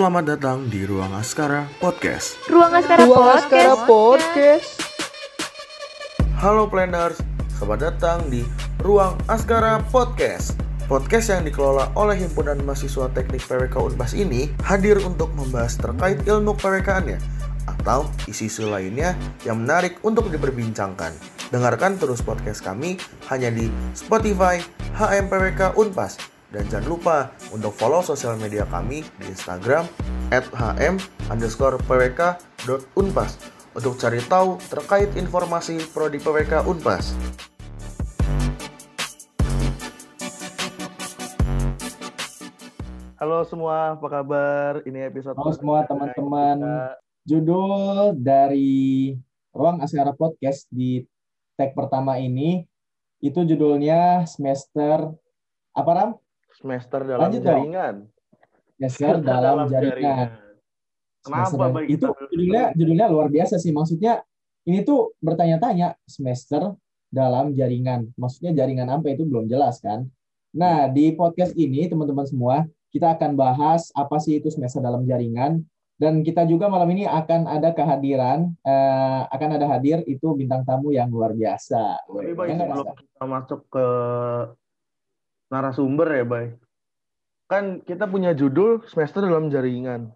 Selamat datang di Ruang Askara Podcast. Ruang Askara Ruang Podcast. Askara Podcast. Halo planners, selamat datang di Ruang Askara Podcast. Podcast yang dikelola oleh Himpunan Mahasiswa Teknik PWK Unpas ini hadir untuk membahas terkait ilmu PWK-annya atau isu-isu lainnya yang menarik untuk diperbincangkan. Dengarkan terus podcast kami hanya di Spotify HMPWK Unpas. Dan jangan lupa untuk follow sosial media kami di Instagram at hm underscore pwk.unpas untuk cari tahu terkait informasi prodi PWK Unpas. Halo semua, apa kabar? Ini episode Halo semua teman-teman. kita. Judul dari Ruang Askara Podcast di tag pertama ini itu judulnya semester apa Ram? Semester dalam Lanjut dong. jaringan. Semester dalam, jaringan. Kenapa Semester Itu judulnya judulnya luar biasa sih. Maksudnya ini tuh bertanya-tanya semester dalam jaringan. Maksudnya jaringan apa itu belum jelas kan? Nah, di podcast ini teman-teman semua kita akan bahas apa sih itu semester dalam jaringan dan kita juga malam ini akan ada kehadiran eh, akan ada hadir itu bintang tamu yang luar biasa. Tapi Ya Bay, nggak, sebelum kita masuk ke narasumber ya, Bay. Kan kita punya judul semester dalam jaringan.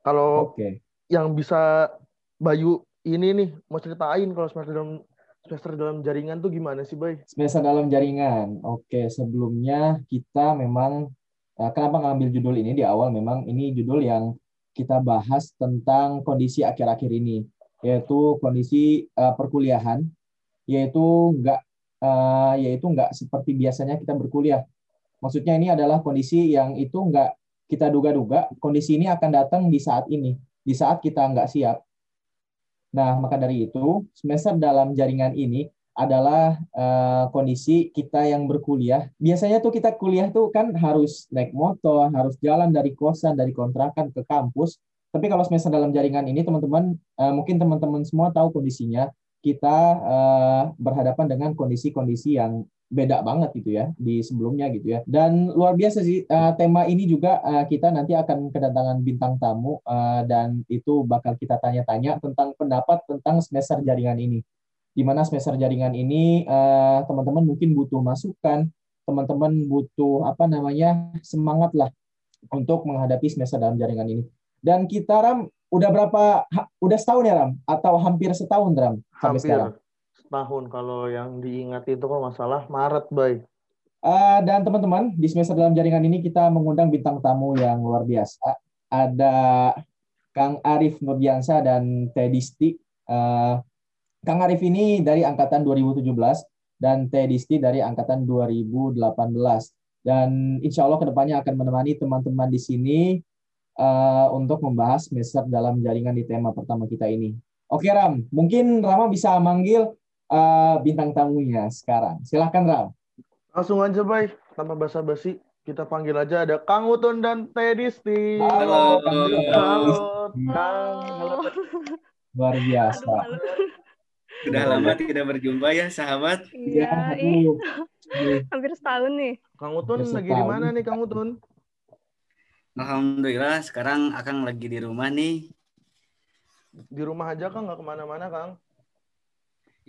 Kalau Oke. yang bisa Bayu ini nih mau ceritain kalau semester dalam semester dalam jaringan tuh gimana sih, Bay? Semester dalam jaringan. Oke, sebelumnya kita memang eh, kenapa ngambil judul ini di awal memang ini judul yang kita bahas tentang kondisi akhir-akhir ini, yaitu kondisi eh, perkuliahan, yaitu nggak eh, yaitu nggak seperti biasanya kita berkuliah. Maksudnya ini adalah kondisi yang itu nggak kita duga-duga kondisi ini akan datang di saat ini, di saat kita nggak siap. Nah, maka dari itu semester dalam jaringan ini adalah eh, kondisi kita yang berkuliah. Biasanya tuh kita kuliah tuh kan harus naik motor, harus jalan dari kosan, dari kontrakan ke kampus. Tapi kalau semester dalam jaringan ini, teman-teman, eh, mungkin teman-teman semua tahu kondisinya. Kita eh, berhadapan dengan kondisi-kondisi yang beda banget gitu ya di sebelumnya gitu ya. Dan luar biasa sih eh, tema ini juga eh, kita nanti akan kedatangan bintang tamu eh, dan itu bakal kita tanya-tanya tentang pendapat tentang semester jaringan ini di mana semester jaringan ini eh, teman-teman mungkin butuh masukan, teman-teman butuh apa namanya semangat lah untuk menghadapi semester dalam jaringan ini. Dan kita Ram udah berapa? ha- udah setahun ya Ram? Atau hampir setahun Ram sampai Hampir sekarang? setahun kalau yang diingat itu kalau masalah Maret, Bay. Eh, dan teman-teman di semester dalam jaringan ini kita mengundang bintang tamu yang luar biasa. Ada Kang Arif Nurdiansyah dan Teddy Sti. Eh, Kang Arif ini dari angkatan 2017 dan Teddy Sti dari angkatan 2018. Dan insya Allah ke depannya akan menemani teman-teman di sini eh, untuk membahas semester dalam jaringan di tema pertama kita ini. Oke Ram, mungkin Rama bisa manggil eh, bintang tamunya sekarang. Silahkan Ram. Langsung aja, Bay. Tanpa basa-basi, kita panggil aja ada Kang Utun dan Teddy Sti. Halo. Halo. Halo. Halo. Luar biasa. Aduh, halo. Sudah lama tidak berjumpa ya sahabat. Iya. Aduh, hampir setahun nih. Kang Utun Hampir lagi di mana nih, Kang Utun? Alhamdulillah sekarang Akang lagi di rumah nih. Di rumah aja, Kang, nggak ke mana-mana, Kang.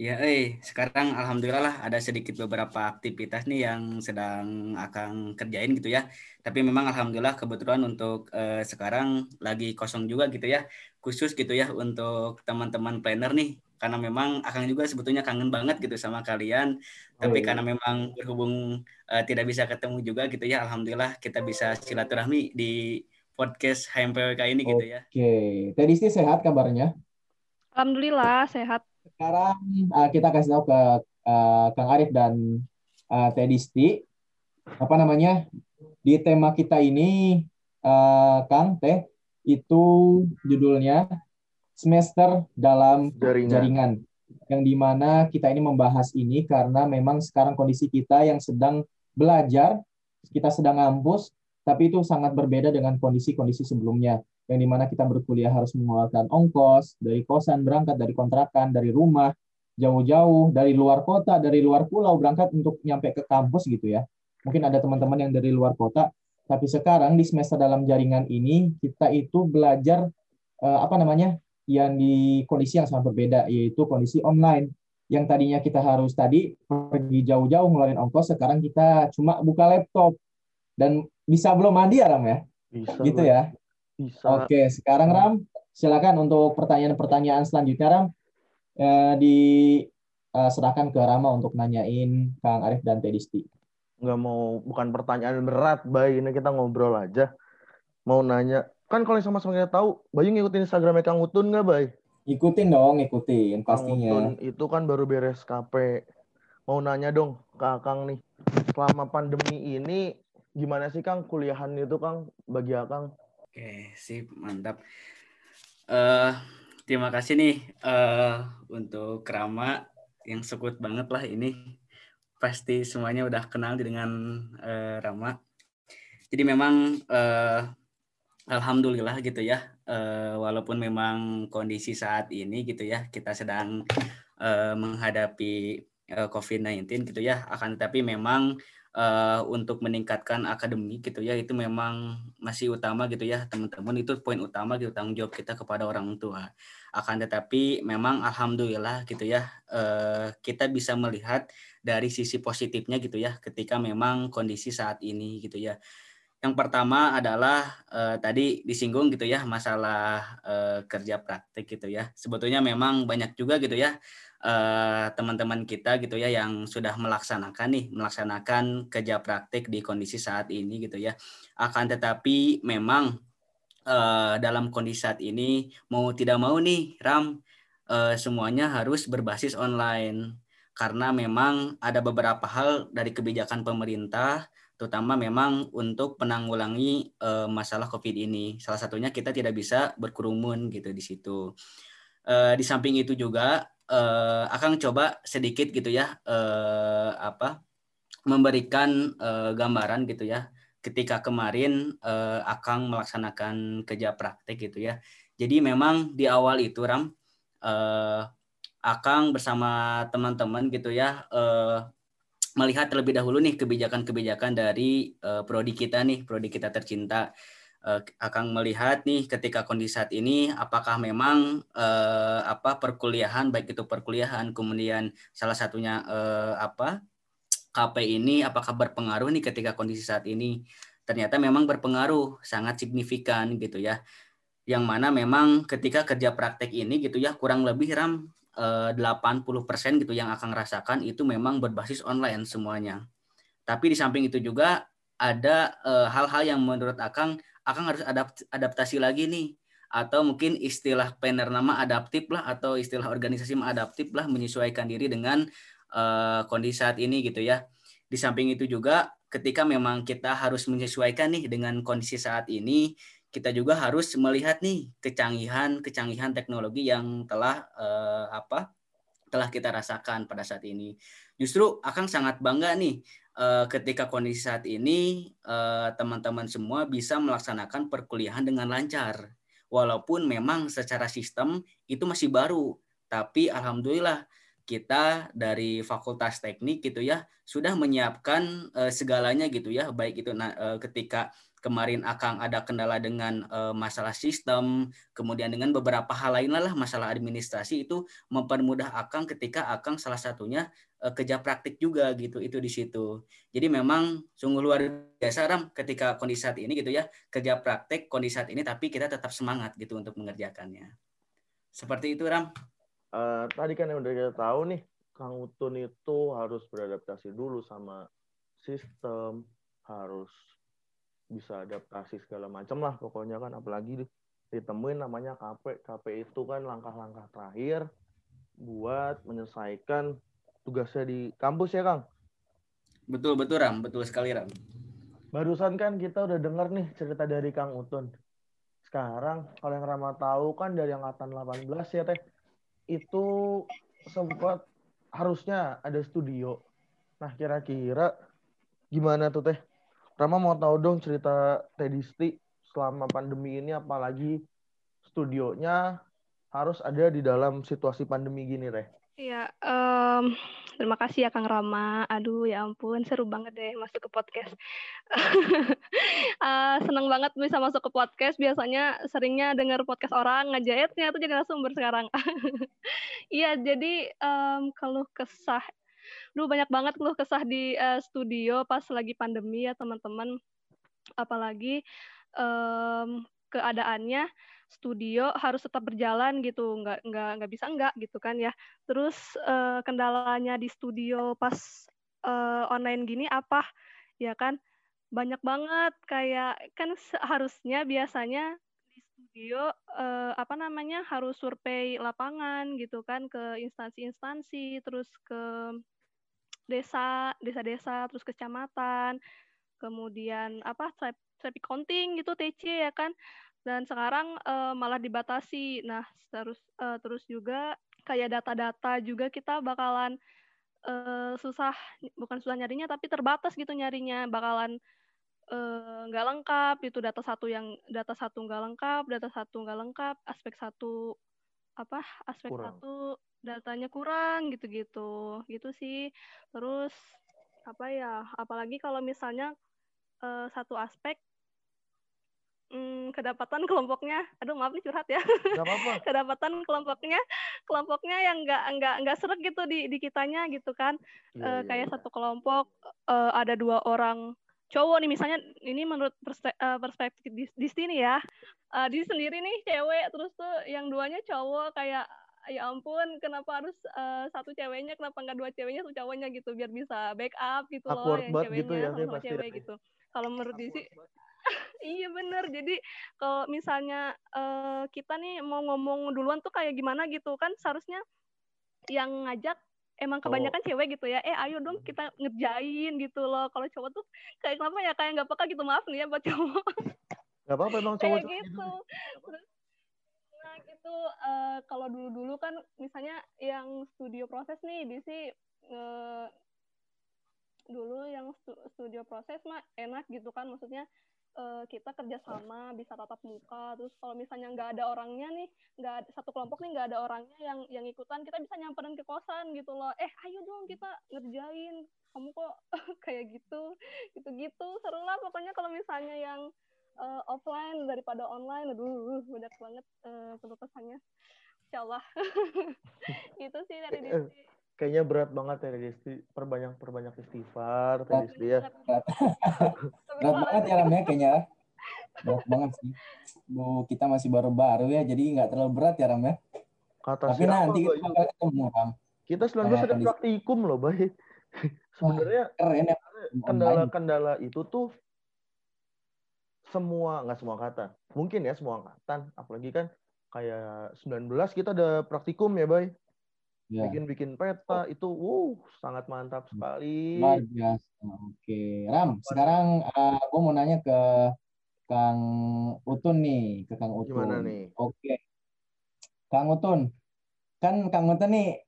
Ya, eh sekarang alhamdulillah lah ada sedikit beberapa aktivitas nih yang sedang Akang kerjain gitu ya. Tapi memang alhamdulillah kebetulan untuk eh, sekarang lagi kosong juga gitu ya. Khusus gitu ya untuk teman-teman planner nih. Karena memang Akang juga sebetulnya kangen banget gitu sama kalian. Tapi Oh. karena memang berhubung eh, tidak bisa ketemu juga gitu ya. Alhamdulillah kita bisa silaturahmi di podcast HMPWK ini gitu ya. Oke, Teddy Sti sehat kabarnya? Alhamdulillah sehat. Sekarang uh, kita kasih tahu ke uh, Kang Arif dan uh, Teddy Sti apa namanya di tema kita ini uh, Kang Teh itu judulnya semester dalam Jaringan. jaringan yang di mana kita ini membahas ini karena memang sekarang kondisi kita yang sedang belajar kita sedang ngampus tapi itu sangat berbeda dengan kondisi-kondisi sebelumnya yang di mana kita berkuliah harus mengeluarkan ongkos dari kosan berangkat dari kontrakan dari rumah jauh-jauh dari luar kota dari luar pulau berangkat untuk nyampe ke kampus gitu ya mungkin ada teman-teman yang dari luar kota Tapi sekarang di semester dalam jaringan ini kita itu belajar uh, apa namanya? Yang di kondisi yang sangat berbeda yaitu kondisi online. Yang tadinya kita harus tadi pergi jauh-jauh ngeluarin ongkos, sekarang kita cuma buka laptop dan bisa belum mandi ya Ram ya? Bisa. Gitu ya. Bisa. Oke, sekarang Ram, silakan untuk pertanyaan-pertanyaan selanjutnya Ram eh, diserahkan ke Rama untuk nanyain Kang Arif dan Tedisti. nggak mau bukan pertanyaan berat Bay ini kita ngobrol aja mau nanya kan kalau yang sama-sama kita tahu Bayu ngikutin Instagramnya Kang Utun nggak Bay Ikutin dong, ikutin Kang pastinya. Utun itu kan baru beres KP mau nanya dong ke Akang nih selama pandemi ini gimana sih Kang kuliahan itu Kang bagi Akang Oke, sip, mantap. eh terima kasih nih eh untuk Rama yang sekut banget lah ini. Pasti semuanya udah kenal dengan eh, Rama. Jadi memang eh, alhamdulillah gitu ya. eh, walaupun memang kondisi saat ini gitu ya, kita sedang eh, menghadapi eh, COVID-19 gitu ya. Akan tetapi memang eh, untuk meningkatkan akademik gitu ya itu memang masih utama gitu ya teman-teman itu poin utama gitu tanggung jawab kita kepada orang tua akan tetapi memang alhamdulillah gitu ya eh, kita bisa melihat dari sisi positifnya gitu ya ketika memang kondisi saat ini gitu ya yang pertama adalah eh, tadi disinggung gitu ya masalah eh, kerja praktik gitu ya. Sebetulnya memang banyak juga gitu ya eh, teman-teman kita gitu ya yang sudah melaksanakan nih melaksanakan kerja praktik di kondisi saat ini gitu ya. Akan tetapi memang eh, dalam kondisi saat ini mau tidak mau nih Ram eh, semuanya harus berbasis online. Karena memang ada beberapa hal dari kebijakan pemerintah terutama memang untuk penanggulangi eh, masalah COVID ini. Salah satunya kita tidak bisa berkerumun gitu di situ. Eh, di samping itu juga eh, akan coba sedikit gitu ya eh, apa memberikan eh, gambaran gitu ya. Ketika kemarin eh, Akang melaksanakan kerja praktek gitu ya. Jadi memang di awal itu Ram eh, Akang bersama teman-teman gitu ya eh, melihat terlebih dahulu nih kebijakan-kebijakan dari eh, prodi kita nih, prodi kita tercinta. Eh, Akang melihat nih ketika kondisi saat ini apakah memang eh, apa perkuliahan baik itu perkuliahan kemudian salah satunya eh, apa KP ini apakah berpengaruh nih ketika kondisi saat ini ternyata memang berpengaruh sangat signifikan gitu ya yang mana memang ketika kerja praktek ini gitu ya kurang lebih ram 80% gitu yang akan rasakan itu memang berbasis online semuanya tapi di samping itu juga ada eh, hal-hal yang menurut Akang Akang harus adapt- adaptasi lagi nih atau mungkin istilah planner nama adaptif lah atau istilah organisasi adaptif lah menyesuaikan diri dengan eh, kondisi saat ini gitu ya. Di samping itu juga ketika memang kita harus menyesuaikan nih dengan kondisi saat ini, kita juga harus melihat nih kecanggihan-kecanggihan teknologi yang telah eh, apa telah kita rasakan pada saat ini. Justru Akang sangat bangga nih eh, ketika kondisi saat ini eh, teman-teman semua bisa melaksanakan perkuliahan dengan lancar. Walaupun memang secara sistem itu masih baru, tapi alhamdulillah kita dari Fakultas Teknik gitu ya sudah menyiapkan eh, segalanya gitu ya, baik itu eh, ketika kemarin Akang ada kendala dengan eh, masalah sistem, kemudian dengan beberapa hal lain lah masalah administrasi itu mempermudah Akang ketika Akang salah satunya eh, kerja praktik juga gitu itu di situ. Jadi memang sungguh luar biasa Ram ketika kondisi saat ini gitu ya kerja praktek kondisi saat ini tapi kita tetap semangat gitu untuk mengerjakannya. Seperti itu Ram. Eh, tadi kan yang udah kita tahu nih, Kang Utun itu harus beradaptasi dulu sama sistem, harus bisa adaptasi segala macam lah pokoknya kan apalagi di- ditemuin namanya KP. KP itu kan langkah-langkah terakhir buat menyelesaikan tugasnya di kampus ya Kang. Betul betul Ram, betul sekali Ram. Barusan kan kita udah denger nih cerita dari Kang Utun. Sekarang kalau yang Rama tahu kan dari angkatan 18 ya Teh. Itu sempat harusnya ada studio. Nah, kira-kira gimana tuh Teh? Rama mau tahu dong cerita Teh Disti selama pandemi ini apalagi studionya harus ada di dalam situasi pandemi gini Teh. Iya, em, Terima kasih ya Kang Rama. Aduh ya ampun, seru banget deh masuk ke podcast. uh, seneng banget bisa masuk ke podcast. Biasanya seringnya dengar podcast orang ngejahit, ternyata jadi narasumber sekarang. Iya, jadi um, kalau kesah, duh banyak banget keluh kesah di uh, studio pas lagi pandemi ya teman-teman. Apalagi um, keadaannya studio harus tetap berjalan gitu nggak nggak nggak bisa nggak gitu kan ya terus uh, kendalanya di studio pas uh, online gini apa ya kan banyak banget kayak kan seharusnya biasanya di studio uh, apa namanya harus survei lapangan gitu kan ke instansi-instansi terus ke desa desa-desa terus kecamatan kemudian apa traffic counting gitu TC ya kan dan sekarang uh, malah dibatasi. Nah, terus uh, terus juga kayak data-data juga kita bakalan uh, susah bukan susah nyarinya tapi terbatas gitu nyarinya bakalan nggak uh, lengkap itu data satu yang data satu nggak lengkap data satu nggak lengkap aspek satu apa aspek kurang. satu datanya kurang gitu-gitu. Gitu sih. Terus apa ya apalagi kalau misalnya uh, satu aspek hmm, kedapatan kelompoknya. Aduh maaf nih curhat ya. Gak apa-apa. kedapatan kelompoknya kelompoknya yang nggak nggak nggak seret gitu di di kitanya gitu kan. Iya, uh, iya, kayak iya. satu kelompok uh, ada dua orang cowok nih. Misalnya ini menurut uh, perspektif di, di sini ya. Uh, di sendiri nih cewek. Terus tuh yang duanya cowok. Kayak ya ampun kenapa harus uh, satu ceweknya kenapa nggak dua ceweknya satu cowoknya gitu biar bisa backup gitu loh Awkward yang ceweknya gitu ya, sama, sama pasti cewek ya. gitu. Kalau menurut di sini iya bener. Jadi kalau misalnya uh, kita nih mau ngomong duluan tuh kayak gimana gitu kan seharusnya yang ngajak emang kebanyakan cewek gitu ya. Eh ayo dong kita ngerjain gitu loh. Kalau cowok tuh kayak kenapa ya kayak nggak peka gitu. Maaf nih ya buat cowok. Gak apa-apa emang kayak cowok gitu. Terus, nah gitu uh, kalau dulu dulu kan misalnya yang studio proses nih di si uh, dulu yang stu studio proses mah enak gitu kan. Maksudnya uh, kita kerjasama bisa tatap muka. Terus kalau misalnya nggak ada orangnya nih nggak satu kelompok nih nggak ada orangnya yang yang ikutan kita bisa nyamperin ke kosan gitu loh. Eh ayo dong kita ngerjain. Kamu kok kayak gitu? Gitu gitu seru lah pokoknya kalau misalnya yang uh, offline daripada online. Aduh banyak banget uh, penutusannya insyaallah. Itu sih dari Eh, Desi Kayaknya berat banget ya Desti. Perbanyak perbanyak istighfar tadi Desti ya. berat, berat banget ya Ram ya kayaknya. Berat banget sih. Bu kita masih baru-baru ya jadi nggak terlalu berat ya Ram ya. Kata tapi siapa, nanti kita bakal ketemu Ram. Kita 19 Kayak ada praktikum loh, Bay. Sebenarnya keren ya. Kendala-kendala itu tuh semua nggak semua kata mungkin ya semua angkatan apalagi kan kayak 19 kita ada praktikum ya bay ya bikin-bikin peta itu wow sangat mantap sekali luar biasa oke Ram sekarang uh, gue mau nanya ke Kang Utun nih ke Kang Utun gimana nih Oke. Kang Utun. Kan Kang Utun nih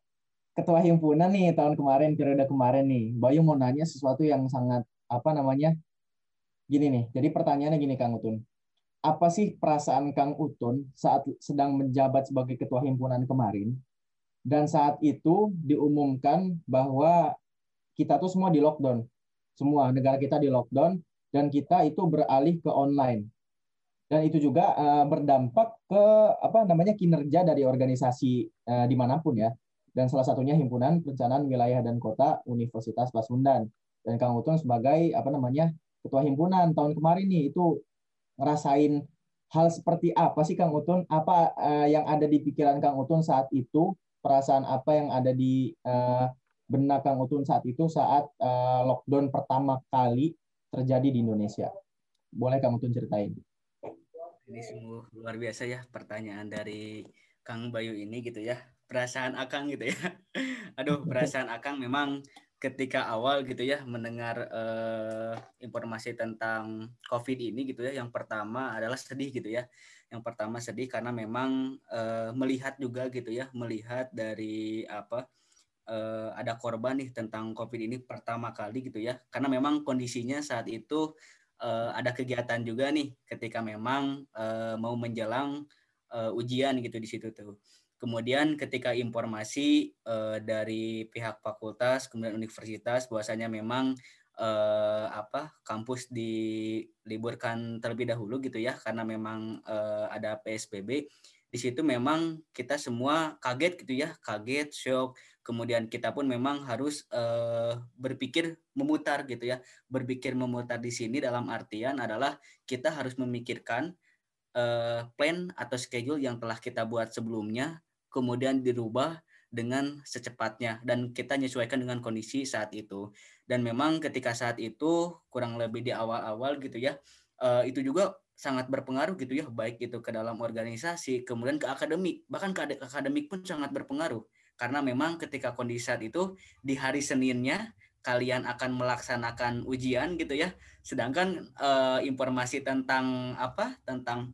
ketua himpunan nih tahun kemarin, periode kemarin nih. Bayu mau nanya sesuatu yang sangat apa namanya? Gini nih. Jadi pertanyaannya gini Kang Utun. Apa sih perasaan Kang Utun saat sedang menjabat sebagai ketua himpunan kemarin? Dan saat itu diumumkan bahwa kita tuh semua di lockdown. Semua negara kita di lockdown dan kita itu beralih ke online dan itu juga uh, berdampak ke apa namanya kinerja dari organisasi uh, di mana pun ya dan salah satunya himpunan perencanaan wilayah dan kota Universitas Pasundan dan Kang Utun sebagai apa namanya ketua himpunan tahun kemarin nih itu ngerasain hal seperti apa sih Kang Utun apa uh, yang ada di pikiran Kang Utun saat itu perasaan apa yang ada di uh, benak Kang Utun saat itu saat uh, lockdown pertama kali terjadi di Indonesia boleh Kang Utun ceritain Ini sungguh luar biasa ya pertanyaan dari Kang Bayu ini gitu ya. Perasaan Akang gitu ya. Aduh, perasaan Akang memang ketika awal gitu ya mendengar eh, informasi tentang COVID ini gitu ya. Yang pertama adalah sedih gitu ya. Yang pertama sedih karena memang eh, melihat juga gitu ya, melihat dari apa eh, ada korban nih tentang COVID ini pertama kali gitu ya. Karena memang kondisinya saat itu uh, ada kegiatan juga nih ketika memang uh, mau menjelang uh, ujian gitu di situ tuh. Kemudian ketika informasi uh, dari pihak fakultas kemudian universitas bahwasanya memang uh, apa kampus diliburkan terlebih dahulu gitu ya karena memang uh, ada PSBB di situ memang kita semua kaget gitu ya kaget shock. Kemudian kita pun memang harus uh, berpikir memutar gitu ya berpikir memutar di sini dalam artian adalah kita harus memikirkan uh, plan atau schedule yang telah kita buat sebelumnya kemudian dirubah dengan secepatnya dan kita menyesuaikan dengan kondisi saat itu. Dan memang ketika saat itu kurang lebih di awal-awal gitu ya uh, itu juga sangat berpengaruh gitu ya baik itu ke dalam organisasi kemudian ke akademik. Bahkan ke akademik pun sangat berpengaruh. Karena memang ketika kondisi saat itu di hari Seninnya kalian akan melaksanakan ujian gitu ya. Sedangkan uh, informasi tentang apa? Tentang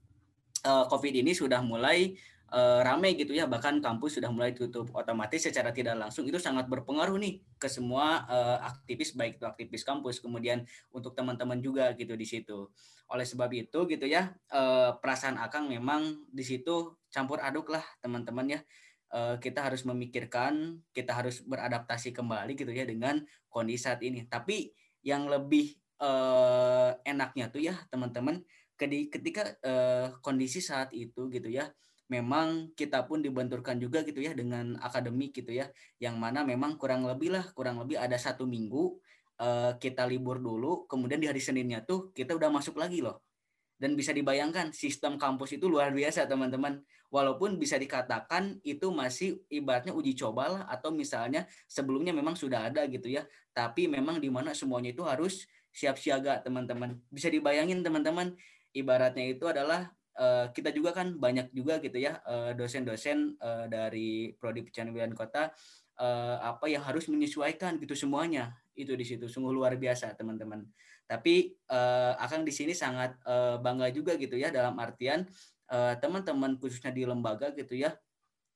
uh, COVID ini sudah mulai uh, ramai gitu ya bahkan kampus sudah mulai tutup otomatis secara tidak langsung itu sangat berpengaruh nih ke semua uh, aktivis baik itu aktivis kampus kemudian untuk teman-teman juga gitu di situ. Oleh sebab itu gitu ya uh, perasaan akang memang di situ campur aduk lah teman-teman ya. Kita harus memikirkan kita harus beradaptasi kembali gitu ya dengan kondisi saat ini. Tapi yang lebih uh, enaknya tuh ya teman-teman ketika uh, kondisi saat itu gitu ya memang kita pun dibenturkan juga gitu ya dengan akademik gitu ya yang mana memang kurang lebih lah kurang lebih ada satu minggu uh, kita libur dulu kemudian di hari Seninnya tuh kita udah masuk lagi loh. Dan bisa dibayangkan sistem kampus itu luar biasa teman-teman. Walaupun bisa dikatakan itu masih ibaratnya uji coba lah atau misalnya sebelumnya memang sudah ada gitu ya. Tapi memang di mana semuanya itu harus siap siaga teman-teman. Bisa dibayangin teman-teman ibaratnya itu adalah uh, kita juga kan banyak juga gitu ya uh, dosen-dosen uh, dari prodi pencarian kota apa yang harus menyesuaikan gitu semuanya. Itu di situ sungguh luar biasa teman-teman. Tapi akan di sini sangat bangga juga gitu ya dalam artian teman-teman uh, khususnya di lembaga gitu ya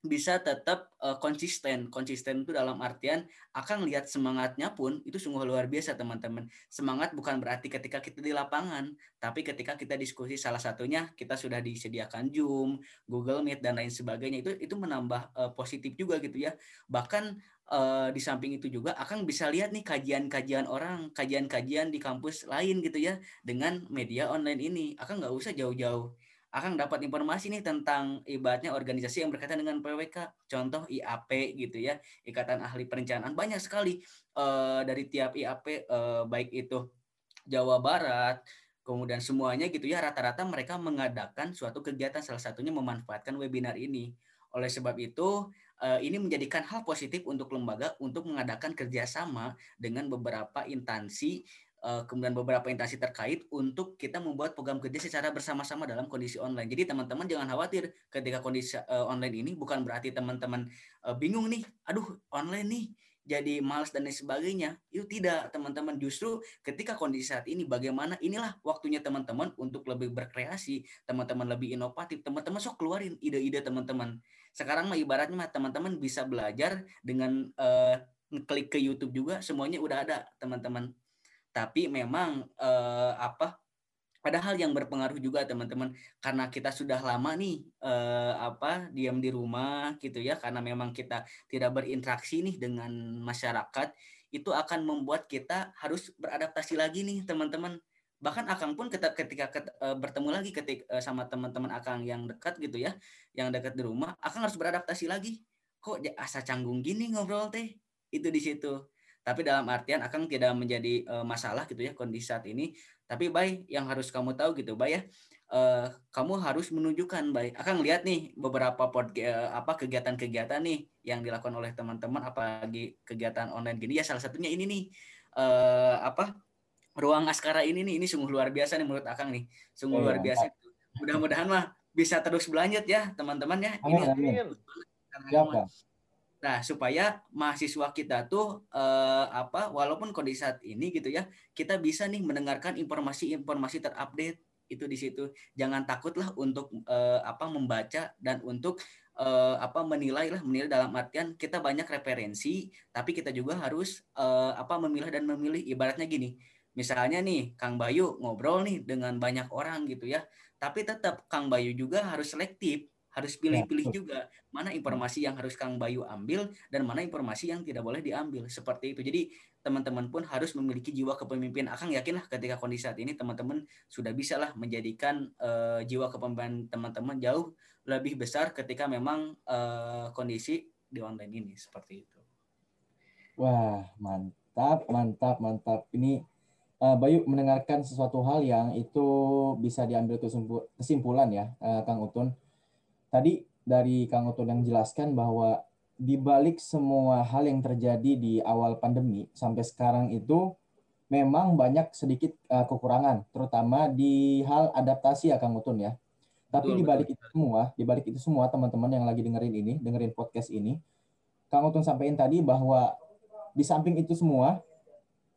bisa tetap uh, konsisten. Konsisten itu dalam artian akan lihat semangatnya pun itu sungguh luar biasa teman-teman. Semangat bukan berarti ketika kita di lapangan, tapi ketika kita diskusi salah satunya kita sudah disediakan Zoom, Google Meet dan lain sebagainya itu itu menambah uh, positif juga gitu ya. Bahkan uh, di samping itu juga akan bisa lihat nih kajian-kajian orang, kajian-kajian di kampus lain gitu ya dengan media online ini. Akan nggak usah jauh-jauh akan dapat informasi nih tentang ibaratnya organisasi yang berkaitan dengan PWK. Contoh IAP gitu ya, Ikatan Ahli Perencanaan banyak sekali uh, dari tiap IAP uh, eh, baik itu Jawa Barat, kemudian semuanya gitu ya rata-rata mereka mengadakan suatu kegiatan salah satunya memanfaatkan webinar ini. Oleh sebab itu uh, ini menjadikan hal positif untuk lembaga untuk mengadakan kerjasama dengan beberapa instansi kemudian beberapa instansi terkait untuk kita membuat program kerja secara bersama-sama dalam kondisi online. Jadi teman-teman jangan khawatir ketika kondisi uh, online ini bukan berarti teman-teman uh, bingung nih, aduh online nih jadi malas dan lain sebagainya. Itu tidak, teman-teman. Justru ketika kondisi saat ini bagaimana inilah waktunya teman-teman untuk lebih berkreasi, teman-teman lebih inovatif, teman-teman sok keluarin ide-ide teman-teman. Sekarang mah ibaratnya mah teman-teman bisa belajar dengan uh, klik ke YouTube juga semuanya udah ada, teman-teman tapi memang eh, apa ada hal yang berpengaruh juga teman-teman karena kita sudah lama nih eh, apa diam di rumah gitu ya karena memang kita tidak berinteraksi nih dengan masyarakat itu akan membuat kita harus beradaptasi lagi nih teman-teman. Bahkan akang pun ketika, ketika ket, e, bertemu lagi ketika e, sama teman-teman akang yang dekat gitu ya yang dekat di rumah akang harus beradaptasi lagi. Kok asa canggung gini ngobrol teh? Itu di situ tapi dalam artian akan tidak menjadi uh, masalah gitu ya kondisi saat ini. Tapi baik yang harus kamu tahu gitu baik ya uh, kamu harus menunjukkan baik akan lihat nih beberapa pod uh, apa kegiatan-kegiatan nih yang dilakukan oleh teman-teman apalagi kegiatan online gini. Ya salah satunya ini nih uh, apa ruang askara ini nih. Ini sungguh luar biasa nih menurut akang nih. Sungguh oh, luar biasa. Mudah-mudahan mah bisa terus berlanjut ya teman-teman ya. Amin, ini amin. Siapa? Nah, supaya mahasiswa kita tuh eh, apa walaupun kondisi saat ini gitu ya, kita bisa nih mendengarkan informasi-informasi terupdate itu di situ. Jangan takutlah untuk eh, apa membaca dan untuk eh, apa menilai lah, menilai dalam artian kita banyak referensi, tapi kita juga harus eh, apa memilah dan memilih ibaratnya gini. Misalnya nih Kang Bayu ngobrol nih dengan banyak orang gitu ya, tapi tetap Kang Bayu juga harus selektif harus pilih-pilih ya, juga mana informasi yang harus Kang Bayu ambil dan mana informasi yang tidak boleh diambil seperti itu. Jadi teman-teman pun harus memiliki jiwa kepemimpinan. Akang yakinlah ketika kondisi saat ini teman-teman sudah bisa lah menjadikan uh, jiwa kepemimpinan teman-teman jauh lebih besar ketika memang uh, kondisi di online ini seperti itu. Wah, mantap, mantap, mantap. Ini uh, Bayu mendengarkan sesuatu hal yang itu bisa diambil kesimpulan ya, uh, Kang Utun tadi dari Kang Utun yang jelaskan bahwa di balik semua hal yang terjadi di awal pandemi sampai sekarang itu memang banyak sedikit uh, kekurangan, terutama di hal adaptasi ya Kang Utun ya. Tapi di balik itu semua, di balik itu semua teman-teman yang lagi dengerin ini, dengerin podcast ini, Kang Utun sampaikan tadi bahwa di samping itu semua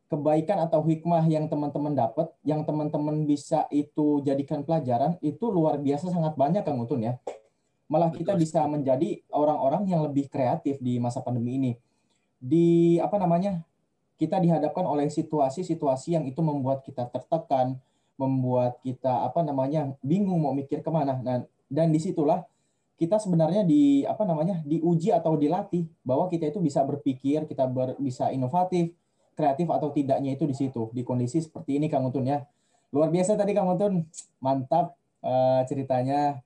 kebaikan atau hikmah yang teman-teman dapat, yang teman-teman bisa itu jadikan pelajaran, itu luar biasa sangat banyak Kang Utun ya malah kita bisa menjadi orang-orang yang lebih kreatif di masa pandemi ini. Di apa namanya? Kita dihadapkan oleh situasi-situasi yang itu membuat kita tertekan, membuat kita apa namanya bingung mau mikir ke mana. Nah, dan di situlah kita sebenarnya di apa namanya diuji atau dilatih bahwa kita itu bisa berpikir, kita ber, bisa inovatif, kreatif atau tidaknya itu di situ di kondisi seperti ini Kang Untun ya. Luar biasa tadi Kang Untun, mantap uh, ceritanya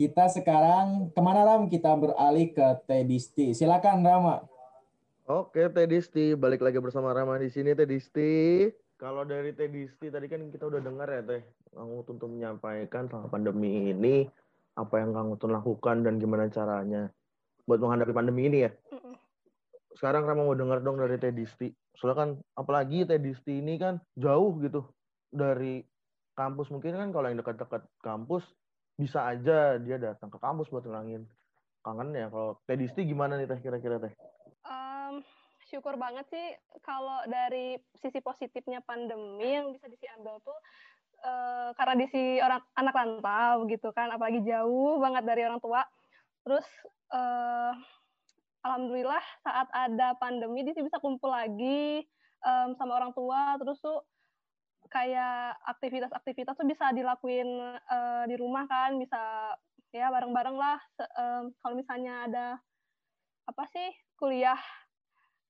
kita sekarang ke mana Ram? Kita beralih ke Tedisti. Silakan Rama. Oke Tedisti, balik lagi bersama Rama di sini Tedisti. Kalau dari Tedisti tadi kan kita udah dengar ya Teh, Kang Utun menyampaikan selama pandemi ini apa yang Kang Utun lakukan dan gimana caranya buat menghadapi pandemi ini ya. Sekarang Rama mau dengar dong dari Tedisti. Soalnya kan apalagi Tedisti ini kan jauh gitu dari kampus mungkin kan kalau yang dekat-dekat kampus bisa aja dia datang ke kampus buat ngilangin kangennya. Kalau Teh Disti gimana nih Teh kira-kira Teh? Um, syukur banget sih kalau dari sisi positifnya pandemi yang bisa diambil tuh uh, karena di si orang anak rantau gitu kan, apalagi jauh banget dari orang tua. Terus uh, alhamdulillah saat ada pandemi dia bisa kumpul lagi um, sama orang tua terus tuh kayak aktivitas-aktivitas tuh bisa dilakuin uh, di rumah kan, bisa ya bareng-bareng lah. Um, kalau misalnya ada apa sih kuliah,